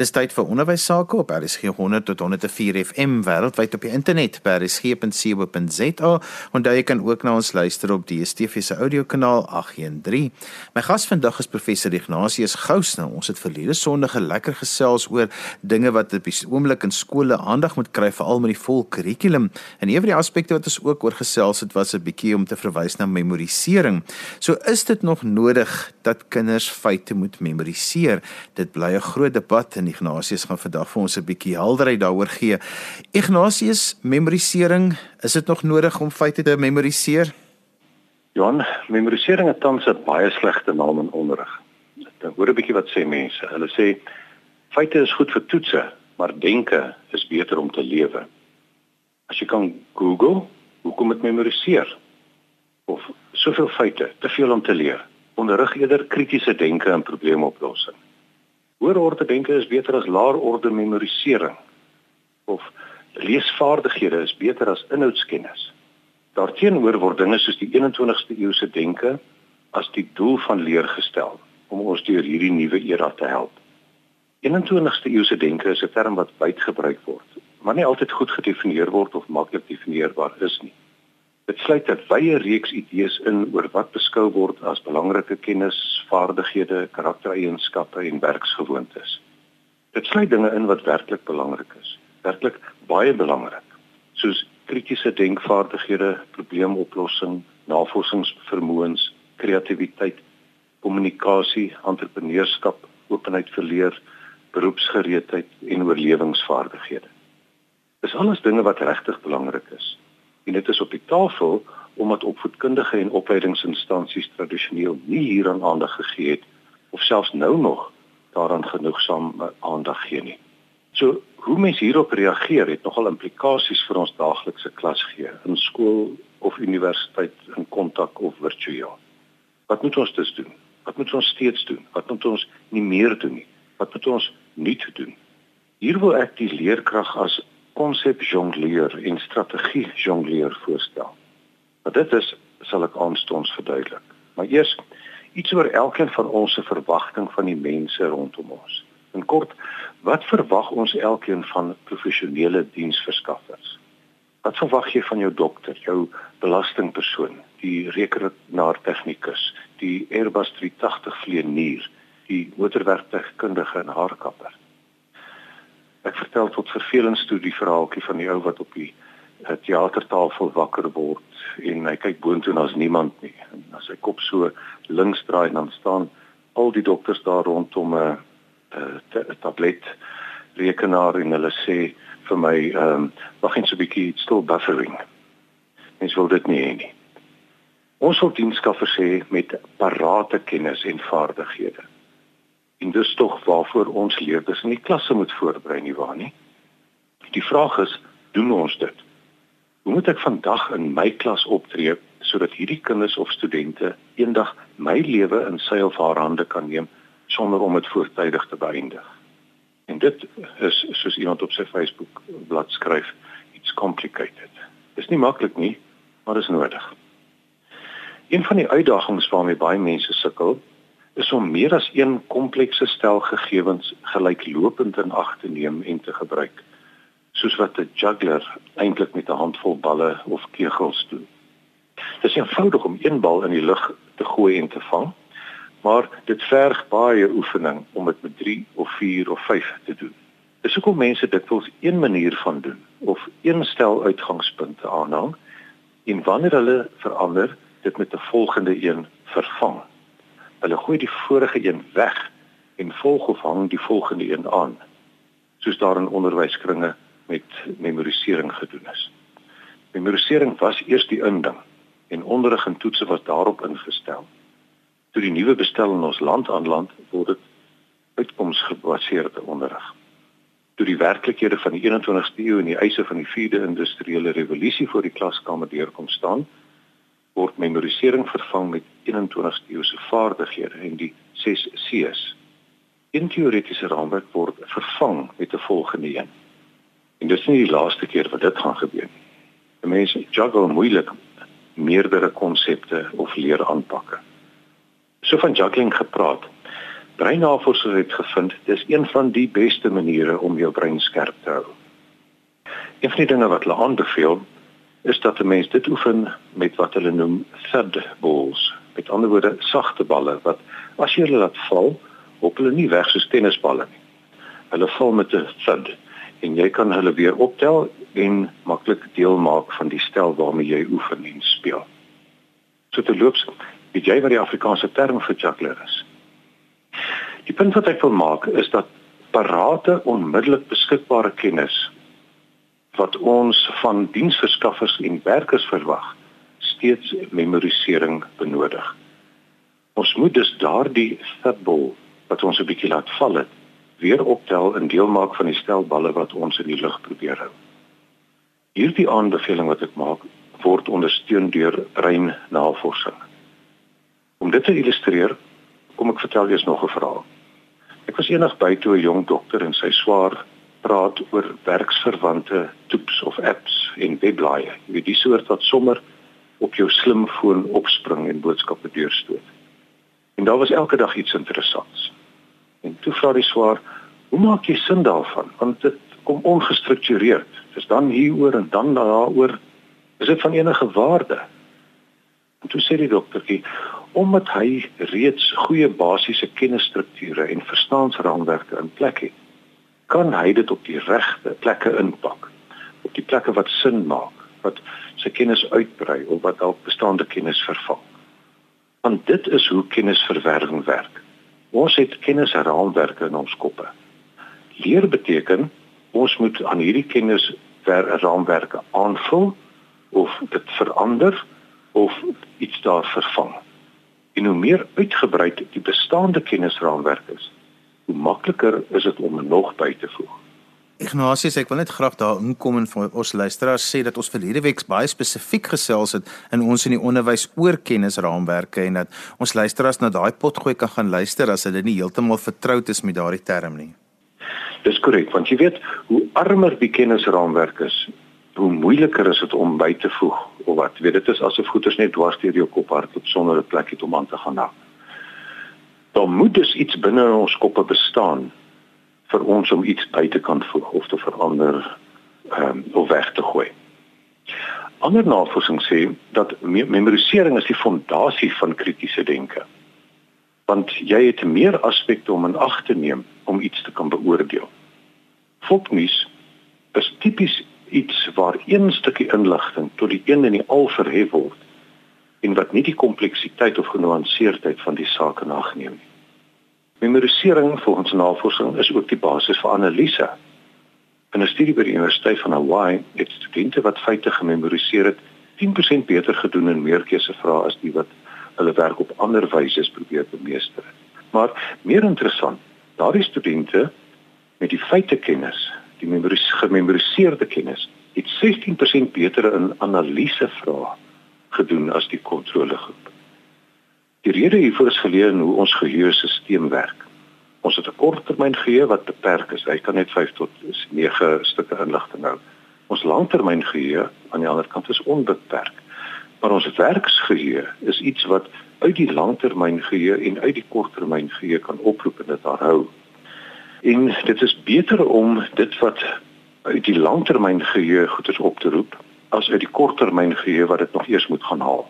Dis tyd vir onderwys sake op RSG 100 tot 104 FM wêreldwyd op die internet by rsg.co.za. Onthou jy kan ook na ons luister op DStv se audiokanaal 813. My gas vandag is professor Ignatius Gous. Nou, ons het verlede Sondag lekker gesels oor dinge wat op die oomblik in skole aandag moet kry veral met die volkurrikulum. En een van die aspekte wat ons ook oor gesels het was 'n bietjie om te verwys na memorisering. So is dit nog nodig dat kinders feite moet memoriseer? Dit bly 'n groot debat en Ignatius gaan vandag vir ons 'n bietjie helderheid daaroor gee. Ignatius, memorisering, is dit nog nodig om feite te memoriseer? Johan, memorisering het tans 'n baie slegte naam in onderrig. Dan hoor 'n bietjie wat sê mense. Hulle sê feite is goed vir toetse, maar denke is beter om te lewe. As jy kan Google, hoekom met memoriseer? Of soveel feite, te veel om te leer. Onderrig eerder kritiese denke en probleemoplossing. Hoërorde denke is beter as laerorde memorisering of leesvaardighede is beter as inhoudskennis. Daarteenoor word dinge soos die 21ste eeuse denke as die doel van leer gestel om ons deur hierdie nuwe era te help. 21ste eeuse denke is 'n term wat wyd gebruik word, maar nie altyd goed gedefinieer word of maklik definieerbaar is nie. Dit sluit 'n wye reeks idees in oor wat beskou word as belangrike kennis, vaardighede, karaktereienskappe en werksgewoontes. Dit sluit dinge in wat werklik belangrik is, werklik baie belangrik, soos kritiese denkvaardighede, probleemoplossing, navorsingsvermoëns, kreatiwiteit, kommunikasie, entrepreneurskap, openheid vir leer, beroepsgereedheid en oorlewingsvaardighede. Dis alles dinge wat regtig belangrik is en dit is op die tafel omdat opvoedkundige en opleidingsinstansies tradisioneel nie hieraan aandag gegee het of selfs nou nog daaraan genoegsaam aandag gee nie. So hoe mense hierop reageer het nogal implikasies vir ons daaglikse klasgee in skool of universiteit in kontak of virtueel. Wat moet ons dus doen? Wat moet ons steeds doen? Wat moet ons nie meer doen nie? Wat moet ons nie doen? Hier wil ek die leerkrag as konsep jongleur en strategie jongleur voorstel. Wat dit is, sal ek aanstonds verduidelik. Maar eers iets oor elkeen van ons se verwagting van die mense rondom ons. In kort, wat verwag ons elkeen van professionele diensverskaffers? Wat verwag jy van jou dokter, jou belastingpersoon, die rekenaartegnikus, die Airbus 380 vlieënier, die motorwerktuigkundige en haarkapper? Ek vertel tot vervelings toe die verhaaltjie van die ou wat op die uh, teatertafel wakker word en hy kyk boontoe en daar's niemand nie. En as hy kop so links draai dan staan al die dokters daar rondom 'n uh, uh, tablet rekenaar en hulle sê vir my ehm um, wag net so 'n bietjie still buffering. Mens wil dit nie hê nie. Ons wil dienskaffers sê met parate kennis en vaardighede. En dis tog waarvoor ons leerders in die klasse moet voorberei nie waar nie. Die vraag is, doen ons dit? Hoe moet ek vandag in my klas optree sodat hierdie kinders of studente eendag my lewe in sy of haar hande kan neem sonder om dit voortydig te beëindig? En dit is soos iemand op sy Facebook bladsy skryf, it's complicated. Dit is nie maklik nie, maar dit is nodig. Een van die uitdagings waarmee baie mense sukkel, is om meer as een komplekse stel gegevens gelyklopend in ag te neem en te gebruik soos wat 'n juggler eintlik met 'n handvol balle of kegels doen. Dit is eenvoudig om een bal in die lug te gooi en te vang, maar dit verg baie oefening om dit met 3 of 4 of 5 te doen. Dis hoekom mense dikwels een manier van doen of een stel uitgangspunte aanhang en wanneer hulle verander, dit met 'n volgende een vervang. Hulle gooi die vorige een weg en volg of hang die volgende een aan. Soos daar in onderwyskringe met memorisering gedoen is. Memorisering was eers die inding en onderrig en toetse was daarop ingestel. Toe die nuwe bestel in ons land aanland, word dit uitkomsgebaseerde onderrig. Toe die werklikhede van die 21ste eeu en die eise van die 4de industriële revolusie voor die klaskamer deurkom staan, word memorisering vervang met 21ste eeuse vaardighede en die 6 C's. In teoretiese raamwerk word vervang met 'n volgende een. En dis nie die laaste keer wat dit gaan gebeur nie. Mense juggle moeilik meerdere konsepte of leeraanpakke. So van juggling gepraat. Breinnavorsers het gevind dis een van die beste maniere om jou brein skerp te hou. Een van die dinge wat hulle aanbeveel is dat 'n mens dit oefen met wat hulle noem thud balls. Met ander woorde, sagte balle wat as jy hulle laat val, hop hulle nie weg soos tennisballe nie. Hulle val met 'n thud en jy kan hulle weer optel en maklik deel maak van die stel waarmee jy oefen en speel. So te loops, weet jy wat die Afrikaanse term vir juggler is? Die punt wat ek wil maak is dat parate onmiddellik beskikbare kennis wat ons van diensverskaffers en werkers verwag, steeds memorisering benodig. Ons moet dus daardie football wat ons 'n bietjie laat val het, weer optel en deel maak van die stel balle wat ons in die lug probeer hou. Hierdie aanbeveling wat ek maak, word ondersteun deur breinnavorsing. Om dit te illustreer, kom ek vertel julle nog 'n verhaal. Ek was eendag by toe 'n jong dokter en sy swaar praat oor werksverwante toeps of apps en webblaaie. Jy weet die soort wat sommer op jou slimfoon opspring en boodskappe deurstoot. En daar was elke dag iets interessants. En toe vra die swaar, "Hoe maak jy sin daarvan? Want dit kom ongestruktureerd. Dis dan hieroor en dan daaroor. Is dit van enige waarde?" En toe sê die doktertjie, "Omdat hy reeds goeie basiese kennisstrukture en verstaansraamwerke in plek het, kan hy dit op die regte plekke inpak. Op die plekke wat sin maak wat sy kennis uitbrei of wat dalk bestaande kennis vervang. Want dit is hoe kennisverwerwing werk. Ons het kennisraamwerke in ons koppe. Leer beteken ons moet aan hierdie kennis ver raamwerke aanvul of dit verander of iets daar vervang. En hoe meer uitgebrei die bestaande kennisraamwerk is hoe makliker is dit om nog by te voeg. Ignatius, ek wil net graag daar inkom en vir ons luisteraars sê dat ons verlede week baie spesifiek gesels het in ons in die onderwys oor kennisraamwerke en dat ons luisteraars na daai potgooi kan gaan luister as hulle nie heeltemal vertroud is met daardie term nie. Dis korrek, want jy weet hoe armer die kennisraamwerk is, hoe moeiliker is dit om by te voeg of wat. Jy weet dit is asof goeders net dwars deur jou kop hardloop sonder 'n plek het om aan te gaan na daar moet dus iets binne in ons koppe bestaan vir ons om iets by te kan voeg of te verander ehm um, of weg te gooi. Ander navorsing sê dat memorisering is die fondasie van kritiese denke. Want jy het meer aspekte om in ag te neem om iets te kan beoordeel. Fopnuus is tipies iets waar een stukkie inligting tot die een in die al verhef word en wat nie die kompleksiteit of genuanceerdheid van die saak nageneem nie. Memorisering volgens navorsing is ook die basis vir analise. In 'n studie by die Universiteit van Hawaii het studente wat feite gememoriseer het, 10% beter gedoen in meerkeusevrae as die wat hulle werk op ander wyse probeer bemeester het. Maar meer interessant, daardie studente met die feitekennis, die gememoriseerde kennis, het 16% beter in analisevrae gedoen as die kontrolegroep. Die rede hiervoor is geleë in hoe ons geheuestelsel werk. Ons het 'n korttermyn geheue wat beperk is. Hy kan net 5 tot 9 stukke inligting hou. Ons langtermyn geheue aan die ander kant is onbeperk. Maar ons werksgeheue is iets wat uit die langtermyn geheue en uit die korttermyn geheue kan oproep en dit hou. En dit is beter om dit wat uit die langtermyn geheue goeders op te roep as uit die korttermyn geheue wat dit nog eers moet gaan haal.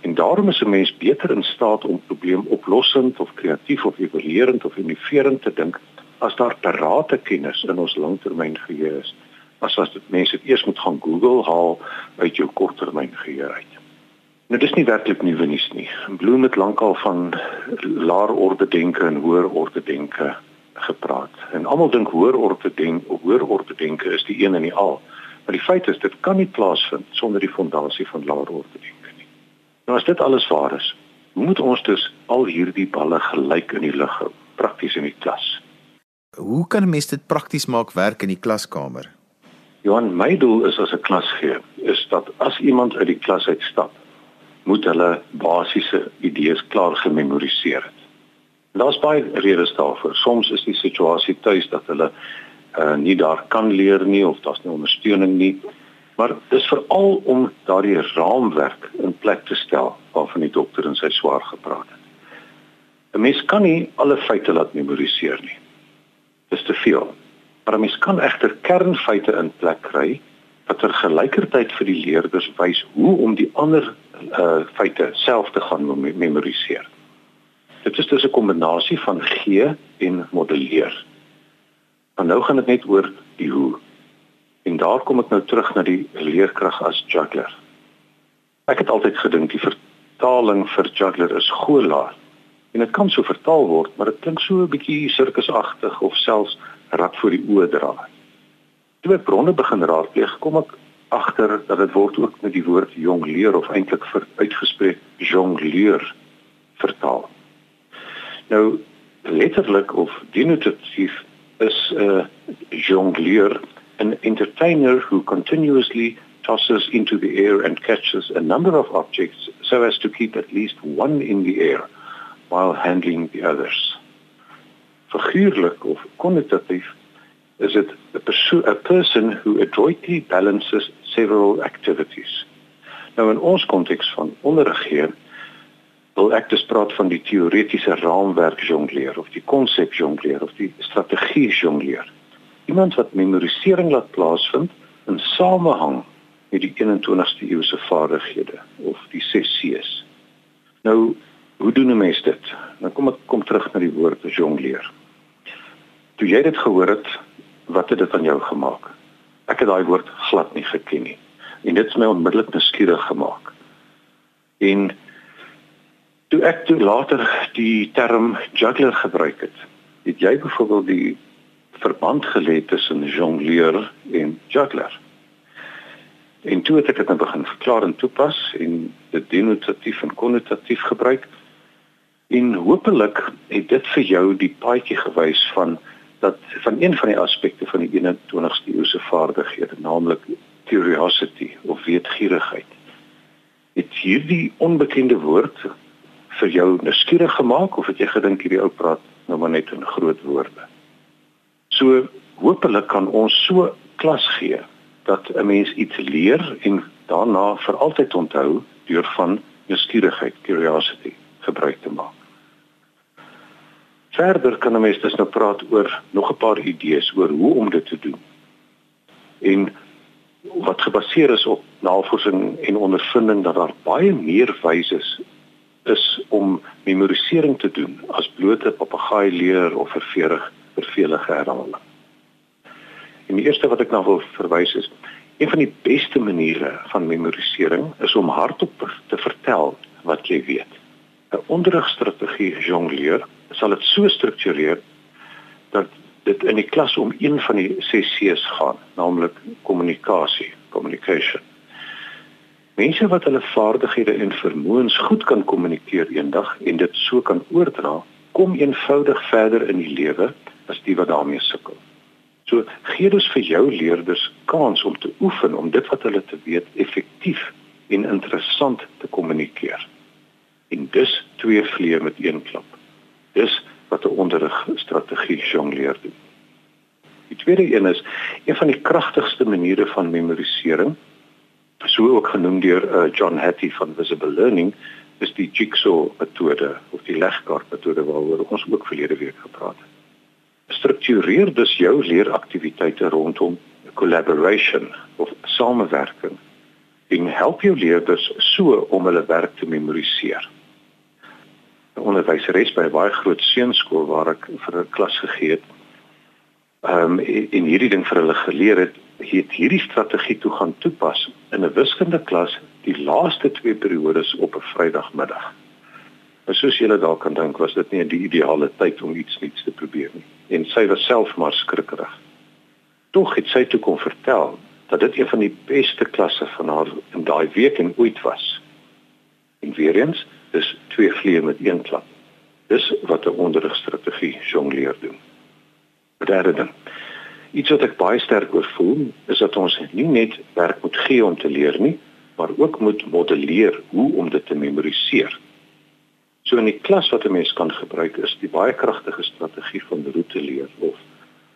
En daarom is 'n mens beter in staat om probleemoplossend of kreatief of evaluerend of innoverend te dink as daar parate kennis in ons langtermyn geheue is as as dit mense eers moet gaan Google haal uit jou korttermyn geheue uit. Nou dis nie werklik nuwe nuus nie. Bloem het lankal van laer orde denke en hoër orde denke gepraat. En almal dink hoër orde denke hoër orde denke is die een en die al. Maar die feit is dit kan nie plaasvind sonder die fondasie van laer orde denke nie. Nou as dit alles waar is, moet ons dus al hierdie balle gelyk in die lug hou, prakties in die klas. Hoe kan 'n mens dit prakties maak werk in die klaskamer? Johan, my doel is as 'n klasgee is dat as iemand uit die klas uitstap, moet hulle basiese idees klaar gememoriseer het. Daar's baie redes daarvoor. Soms is die situasie tuis dat hulle uh, nie daar kan leer nie of daar's nie ondersteuning nie. Maar dis veral om daardie raamwerk in plek te stel waarvan die dokter in sy swaar gepraat het. 'n Mens kan nie alle feite laat memoriseer nie. Dis te veel. Maar 'n mens kan egter kernfeite in plek kry wat tergelykertyd vir die leerders wys hoe om die ander uh feite self te gaan memoriseer. Dit is dus 'n kombinasie van gee en modelleer. Maar nou gaan dit net oor die hoe. En daar kom ek nou terug na die leerkrag as juggler. Ek het altyd gedink die vertaling vir juggler is goelaar. En dit kan so vertaal word, maar dit klink so 'n bietjie sirkusagtig of selfs rat voor die oë dra. Toe ek bronne begin raadpleeg, kom ek agter dat dit word ook met die woord jongleer of eintlik vir uitgespreek jongleur vertaal. Nou letterlik of denotatief is uh, jongleur an entertainer who continuously tosses into the air and catches a number of objects so as to keep at least one in the air while handling the others. Figuurlik of konnotatief is it a, a person who adroitly balances several activities. Nou in ons konteks van onderrig hier wil ek dus praat van die teoretiese raamwerk jongleer of die konsep jongleer of die strategie jongleer. Iemand wat memorisering laat plaasvind in samehang met die 21ste eeuse vaardighede of die 6 C's. Nou, hoe doen 'n mens dit? Nou kom ek kom terug na die woord jongleer. Toe jy dit gehoor het, wat het dit aan jou gemaak? Ek het daai woord glad nie geken nie. En dit het my onmiddellik nuuskierig gemaak. En toe ek toe later die term juggler gebruik het, het jy byvoorbeeld die verband gelê tussen jongleur en juggler. En toe het ek dit nou begin verklaar en toepas en dit denotatief en konnotatief gebruik. En hopelik het dit vir jou die paadjie gewys van dat van een van die aspekte van die 21ste eeuse vaardighede, naamlik curiosity of weetgierigheid. Het hierdie onbekende woord vir jou nuuskierig gemaak of het jy gedink hierdie ou praat nou maar net in groot woorde? So hopelik kan ons so klas gee dat 'n mens iets leer en daarna vir altyd onthou deur van nuuskierigheid, curiosity gebruik te maak. Verder kan 'n mens dus nou praat oor nog 'n paar idees oor hoe om dit te doen. En wat gebaseer is op navorsing en ondervinding dat daar baie meer wyse is is om memorisering te doen as blote papegaai leer of ververig vervelige herhaling. En die eerste wat ek nou wil verwys is een van die beste maniere van memorisering is om hardop te vertel wat jy weet. 'n Onderrigstrategie jongleer sal dit so struktureer dat dit in die klas om een van die ses C's gaan, naamlik kommunikasie, communication. Mense wat hulle vaardighede en vermoëns goed kan kommunikeer eendag en dit so kan oordra, kom eenvoudig verder in die lewe as die wat daarmee sukkel. So gee dus vir jou leerders kans om te oefen om dit wat hulle te weet effektief en interessant te kommunikeer. En dus twee vliee met een klap. Dis wat 'n onderrigstrategie jongleer doen. Die tweede een is een van die kragtigste maniere van memorisering, so ook genoem deur uh, John Hattie van Visible Learning, is die jigsaw metode of die legkaart metode waaroor ons ook verlede week gepraat het. Struktureer dus jou leeraktiwiteite rondom collaboration of samewerking en help jou leerders so om hulle werk te memoriseer. 'n onderwyseres by 'n baie groot seunskool waar ek vir 'n klas gegee het. Ehm um, en hierdie ding vir hulle geleer het hierdie strategie toe gaan toepas in 'n wiskundige klas die laaste twee periodes op 'n Vrydagmiddag. Maar soos julle dalk kan dink, was dit nie die ideale tyd om iets nuuts te probeer nie. En sy was self maar skrikkerig. Tog het sy toe kon vertel dat dit een van die beste klasse van haar in daai week en ooit was. En weer eens, is twee vliee met een klap. Dis wat 'n onderrigstrategie jongleer doen. Derde ding. Iets wat ek baie sterk oor voel, is dat ons nie net werk moet gee om te leer nie, maar ook moet modelleer hoe om dit te memoriseer. So in die klas wat 'n mens kan gebruik is die baie kragtige strategie van roete leer of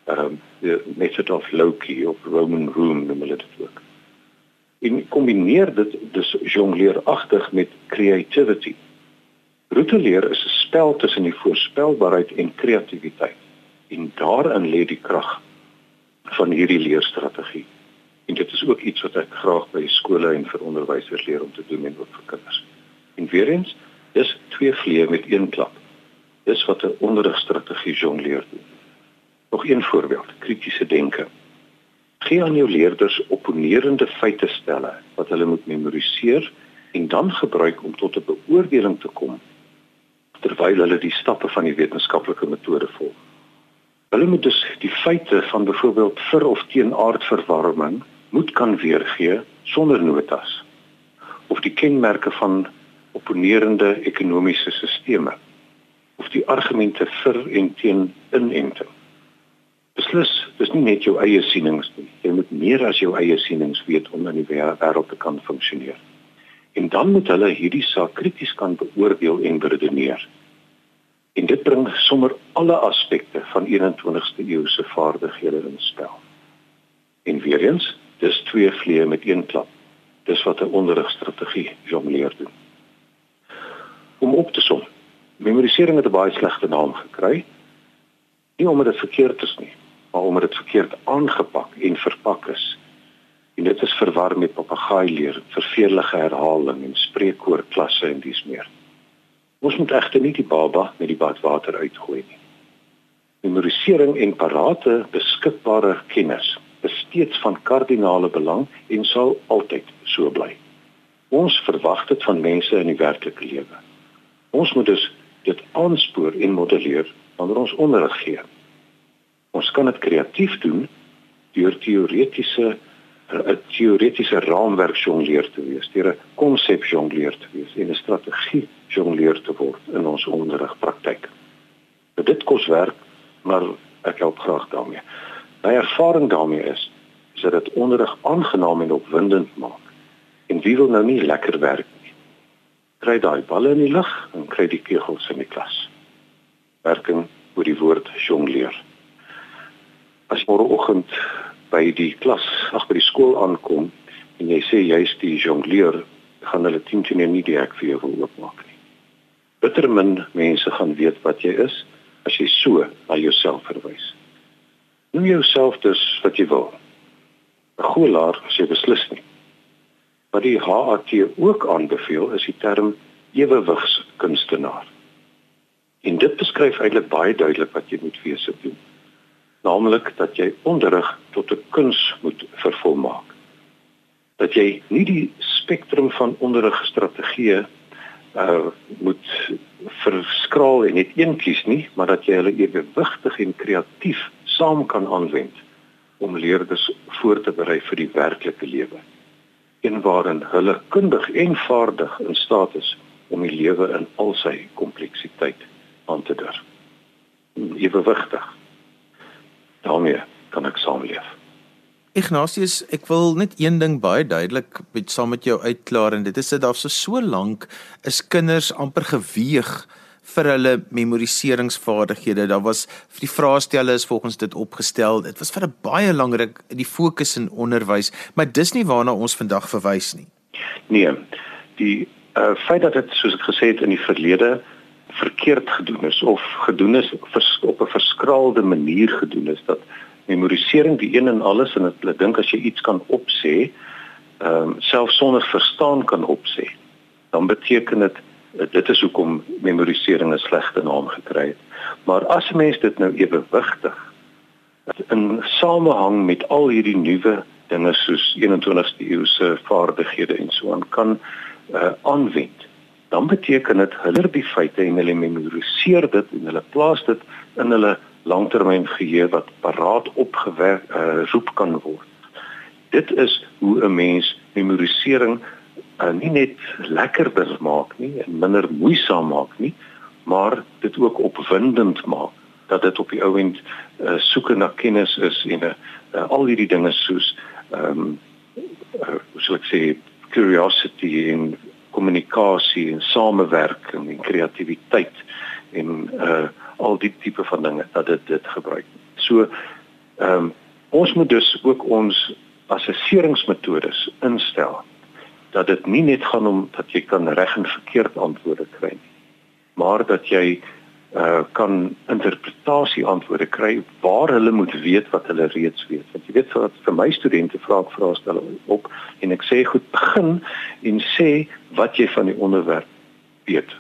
ehm um, die method of Loki of Roman room noem hulle dit ook. En kombineer dit dus jongleeragtig met creativity. Roeteleer is 'n spel tussen die voorspelbaarheid en kreatiwiteit. En daarin lê die krag van hierdie leerstrategie. En dit is ook iets wat ek graag by skole en vir onderwysers leer om te doen en ook vir kinders. En weer eens, dis twee vliee met een klap. Dis wat 'n onderrigstrategie jongleer doen. Nog een voorbeeld, kritiese denke. Gee aan jou leerders opponerende feite stelle wat hulle moet memoriseer en dan gebruik om tot 'n beoordeling te kom terwyl hulle die stappe van die wetenskaplike metode volg. Hulle moet dus die feite van byvoorbeeld vir of teen aardverwarming moet kan weergee sonder notas of die kenmerke van opponerende ekonomiese stelsels of die argumente vir en teen inenting. Beslis, dis nie net jou eie sienings nie. Jy moet meer as jou eie sienings weet om in die wêreld te kan funksioneer. En dan moet hulle hierdie saak krities kan beoordeel en beredeneer. En dit bring sommer alle aspekte van 21ste eeu se vaardighede in spel. En weer eens, dis twee vliee met een klap. Dis wat 'n onderrigstrategie jongleer doen. Om op te som, memorisering het 'n baie slegte naam gekry. Nie omdat dit verkeerd is nie, maar omdat dit verkeerd aangepak en verpak is. En dit is verwar met papegaai leer, vervelige herhaling en spreekwoordklasse en dies meer. Ons moet egter nie die baba met die badwater uitgooi nie. Memorisering en parate beskikbare kennis is steeds van kardinale belang en sal altyd so bly. Ons verwag dit van mense in die werklike lewe. Ons moet dus dit aanspoor en modelleer wanneer ons onderrig gee. Ons kan dit kreatief doen deur teoretiese 'n teoretiese raamwerk jongleer te wees, deur 'n konsep jongleer te wees en 'n strategie jongleer te word in ons onderrigpraktyk. Dit kos werk, maar ek help graag daarmee. My ervaring daarmee is, is dat dit onderrig aangenaam en opwindend maak. En wie wil nou nie lekker werk nie? Kry daai balle in die lug en kry die kegels in die klas. Werking oor die woord jongleer. As môreoggend by die klas, ag by die skool aankom en jy sê jy's die jongleer, gaan hulle teen teen nie die hek vir jou wil oopmaak nie. Bittermin mense gaan weet wat jy is as jy so na jouself verwys. Noem jouself dus wat jy wil. 'n Goelaar as jy beslis nie. Wat die HAT ook aanbeveel is die term ewewigskunstenaar. En dit beskryf eintlik baie duidelik wat jy moet wees op doen. Naamlik dat jy onderrig tot 'n kuns moet vervolmaak. Dat jy nie die spektrum van onderrigstrategieë uh moet verskraal en net een kies nie, maar dat jy hulle ewewigtig en kreatief saam kan aanwend om leerders voor te berei vir die werklike lewe. En waarin hulle kundig en vaardig in staat is om die lewe in al sy kompleksiteit aan te durf. Ewewigtig. Daarmee kan ek saamleef. Ignatius, ek wil net een ding baie duidelik met saam met jou uitklaar en dit is dat daar so so lank is kinders amper geweeg vir hulle memoriseringsvaardighede. Daar was vir die vraestelle is volgens dit opgestel. Dit was vir 'n baie langer die fokus in onderwys, maar dis nie waarna ons vandag verwys nie. Nee. Die uh feit dat dit soos ek gesê het in die verlede verkeerd gedoen is of gedoen is op 'n verskraalde manier gedoen is dat memorisering die een en alles en hulle dink as jy iets kan opsê, ehm um, selfs sonder verstaan kan opsê, dan beteken dit dit is hoekom memorisering 'n slegte naam gekry het. Maar as 'n mens dit nou ewewigtig in samehang met al hierdie nuwe dinge soos 21ste eeuse vaardighede en so aan kan uh, aanwend, dan beteken dit hulle die feite en hulle memoriseer dit en hulle plaas dit in hulle langtermyn geheue wat paraat opgewerk uh, roep kan word. Dit is hoe 'n mens memorisering uh, nie net lekkerder maak nie en minder moeisaam maak nie, maar dit ook opwindend maak dat dit op die ou end uh, soeke na kennis is en uh, uh, al hierdie dinge soos ehm um, uh, sou ek sê curiosity en kommunikasie en samewerking en kreatiwiteit en uh al die tipe van dinge dat dit dit gebruik. So ehm um, ons moet dus ook ons assesseringsmetodes instel dat dit nie net gaan om dat jy kan reg en verkeerd antwoorde kry nie maar dat jy uh kan interpretasie antwoorde kry waar hulle moet weet wat hulle reeds weet. Want jy weet vir vir my studente vra ek vraestelle op en ek sê goed begin en sê wat jy van die onderwerp weet.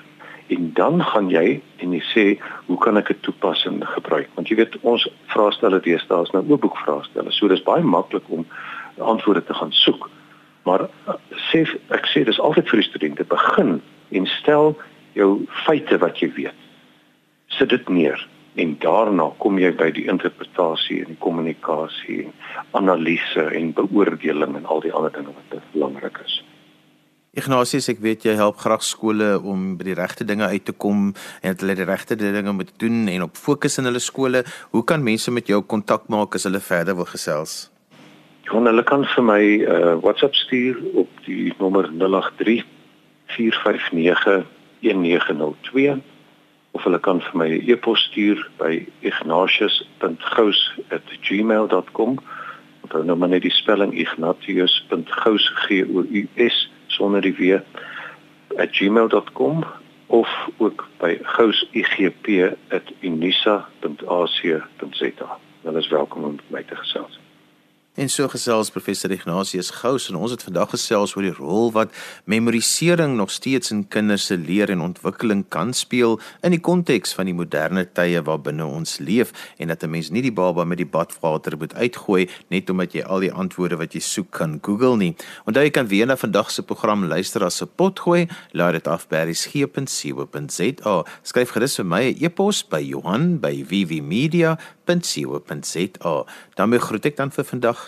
En dan gaan jy en jy sê hoe kan ek dit toepas en gebruik? Want jy weet ons vraestelle deesdae is nou ook boekvraestelle so dis baie maklik om antwoorde te gaan soek. Maar uh, sê ek sê dis altyd vir die studente begin en stel jou feite wat jy weet sit dit neer en daarna kom jy by die interpretasie en die kommunikasie en analise en beoordeling en al die ander dinge wat belangrik is Ignatius, ek weet jy help graag skole om by die regte dinge uit te kom en dat hulle die regte dinge moet doen en op fokus in hulle skole. Hoe kan mense met jou kontak maak as hulle verder wil gesels? Ja, hulle kan vir my uh, WhatsApp stuur op die nommer 083 459 1902 of hulle kan vir my 'n e e-pos stuur by ignatius.gous@gmail.com. Onthou nou maar net die spelling ignatius.gous g o u s sonder die w @gmail.com of ook by gousigp@unisa.ac.za. Hulle is welkom om met my te gesels. En so gesels professor Ignatius Gous en ons het vandag gesels oor die rol wat memorisering nog steeds in kinders se leer en ontwikkeling kan speel in die konteks van die moderne tye waarbinne ons leef en dat 'n mens nie die baba met die badwater moet uitgooi net omdat jy al die antwoorde wat jy soek kan Google nie. Onthou jy kan weer na vandag se program luister as 'n potgooi, laai dit af by resgep.co.za. Skryf gerus vir my 'n e e-pos by Johan by vvmedia.co.za. Dan groet ek dan vir vandag